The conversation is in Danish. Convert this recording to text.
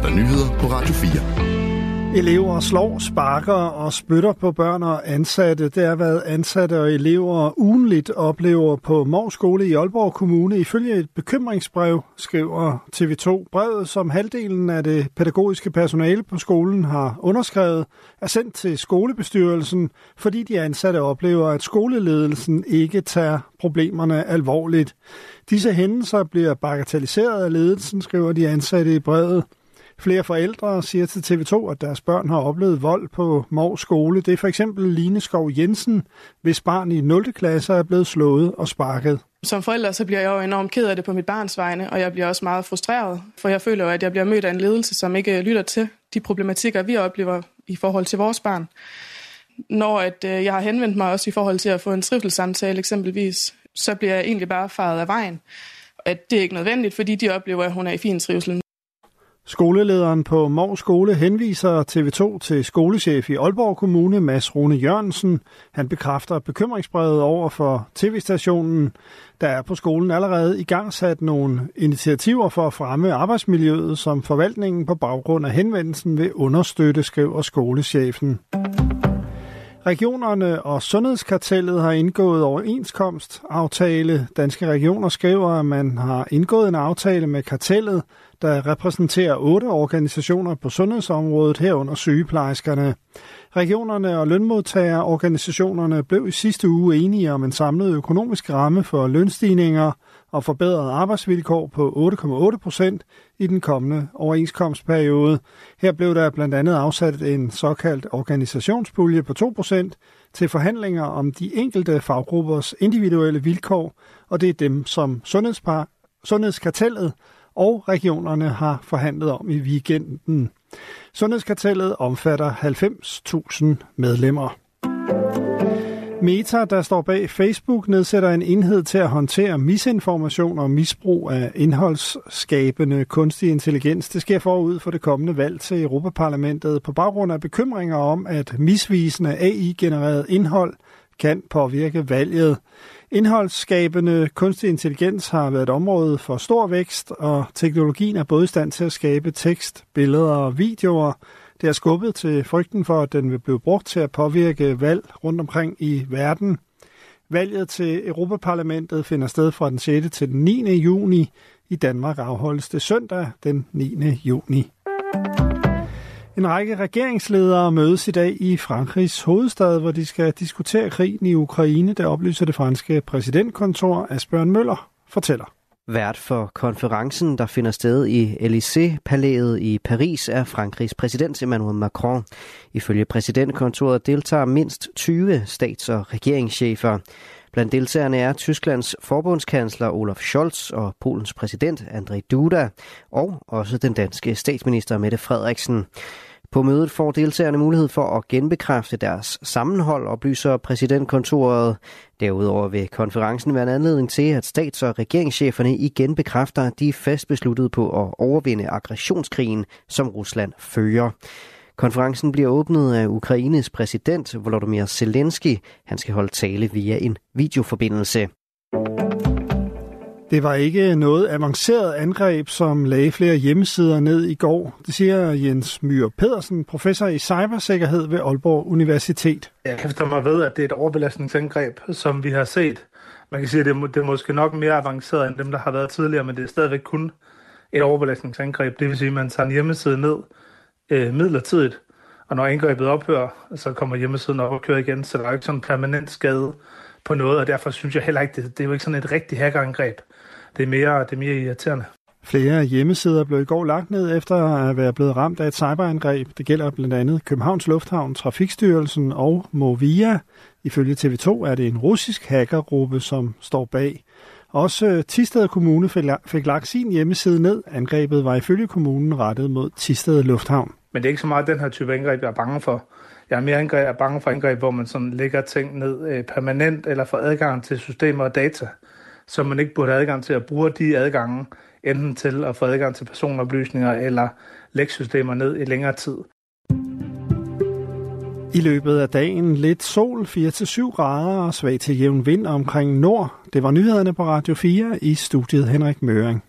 er der nyheder på Radio 4. Elever slår, sparker og spytter på børn og ansatte. Det er, hvad ansatte og elever ugenligt oplever på Mors Skole i Aalborg Kommune. Ifølge et bekymringsbrev skriver TV2. Brevet, som halvdelen af det pædagogiske personale på skolen har underskrevet, er sendt til skolebestyrelsen, fordi de ansatte oplever, at skoleledelsen ikke tager problemerne alvorligt. Disse hændelser bliver bagatelliseret af ledelsen, skriver de ansatte i brevet. Flere forældre siger til TV2, at deres børn har oplevet vold på Mors skole. Det er for eksempel Line Skov Jensen, hvis barn i 0. klasse er blevet slået og sparket. Som forælder så bliver jeg jo enormt ked af det på mit barns vegne, og jeg bliver også meget frustreret, for jeg føler jo, at jeg bliver mødt af en ledelse, som ikke øh, lytter til de problematikker, vi oplever i forhold til vores barn. Når at, øh, jeg har henvendt mig også i forhold til at få en trivselssamtale eksempelvis, så bliver jeg egentlig bare faret af vejen. At det er ikke nødvendigt, fordi de oplever, at hun er i fin trivsel. Skolelederen på Mors Skole henviser TV2 til skolechef i Aalborg Kommune, Mads Rune Jørgensen. Han bekræfter bekymringsbrevet over for tv-stationen. Der er på skolen allerede i gang sat nogle initiativer for at fremme arbejdsmiljøet, som forvaltningen på baggrund af henvendelsen vil understøtte, skriver skolechefen. Regionerne og Sundhedskartellet har indgået overenskomstaftale. Danske regioner skriver, at man har indgået en aftale med kartellet, der repræsenterer otte organisationer på sundhedsområdet herunder sygeplejerskerne. Regionerne og lønmodtagerorganisationerne blev i sidste uge enige om en samlet økonomisk ramme for lønstigninger og forbedrede arbejdsvilkår på 8,8 procent i den kommende overenskomstperiode. Her blev der blandt andet afsat en såkaldt organisationspulje på 2 procent til forhandlinger om de enkelte faggruppers individuelle vilkår, og det er dem, som Sundhedspar Sundhedskartellet og regionerne har forhandlet om i weekenden. Sundhedskartellet omfatter 90.000 medlemmer. Meta, der står bag Facebook, nedsætter en enhed til at håndtere misinformation og misbrug af indholdsskabende kunstig intelligens. Det sker forud for det kommende valg til Europaparlamentet på baggrund af bekymringer om, at misvisende AI-genereret indhold kan påvirke valget. Indholdsskabende kunstig intelligens har været et område for stor vækst, og teknologien er både i stand til at skabe tekst, billeder og videoer. Det har skubbet til frygten for, at den vil blive brugt til at påvirke valg rundt omkring i verden. Valget til Europaparlamentet finder sted fra den 6. til den 9. juni. I Danmark afholdes det søndag den 9. juni. En række regeringsledere mødes i dag i Frankrigs hovedstad, hvor de skal diskutere krigen i Ukraine, der oplyser det franske præsidentkontor. Asbjørn Møller fortæller. Vært for konferencen, der finder sted i Élysée-palæet i Paris, er Frankrigs præsident Emmanuel Macron. Ifølge præsidentkontoret deltager mindst 20 stats- og regeringschefer. Blandt deltagerne er Tysklands forbundskansler Olaf Scholz og Polens præsident Andrzej Duda, og også den danske statsminister Mette Frederiksen. På mødet får deltagerne mulighed for at genbekræfte deres sammenhold, oplyser præsidentkontoret. Derudover vil konferencen være en anledning til, at stats- og regeringscheferne igen bekræfter, at de er fast besluttet på at overvinde aggressionskrigen, som Rusland fører. Konferencen bliver åbnet af Ukraines præsident Volodymyr Zelensky. Han skal holde tale via en videoforbindelse. Det var ikke noget avanceret angreb, som lagde flere hjemmesider ned i går. Det siger Jens Myhr Pedersen, professor i cybersikkerhed ved Aalborg Universitet. Jeg hæfter mig ved, at det er et overbelastningsangreb, som vi har set. Man kan sige, at det er, det er måske nok mere avanceret end dem, der har været tidligere, men det er stadigvæk kun et overbelastningsangreb. Det vil sige, at man tager en hjemmeside ned øh, midlertidigt, og når angrebet ophører, så kommer hjemmesiden op og kører igen, så der er ikke sådan en permanent skade på noget, og derfor synes jeg heller ikke, det, det er jo ikke sådan et rigtigt hackerangreb. Det er mere, det er mere irriterende. Flere hjemmesider blev i går lagt ned efter at være blevet ramt af et cyberangreb. Det gælder blandt andet Københavns Lufthavn, Trafikstyrelsen og Movia. Ifølge TV2 er det en russisk hackergruppe, som står bag. Også Tisted Kommune fik lagt sin hjemmeside ned. Angrebet var ifølge kommunen rettet mod Tisted Lufthavn. Men det er ikke så meget den her type angreb, jeg er bange for. Jeg er mere angreb, jeg er bange for angreb, hvor man sådan lægger ting ned øh, permanent eller får adgang til systemer og data, som man ikke burde have adgang til at bruge de adgange, enten til at få adgang til personoplysninger eller lægsystemer ned i længere tid. I løbet af dagen lidt sol, 4-7 grader og svag til jævn vind omkring nord. Det var nyhederne på Radio 4 i studiet Henrik Møring.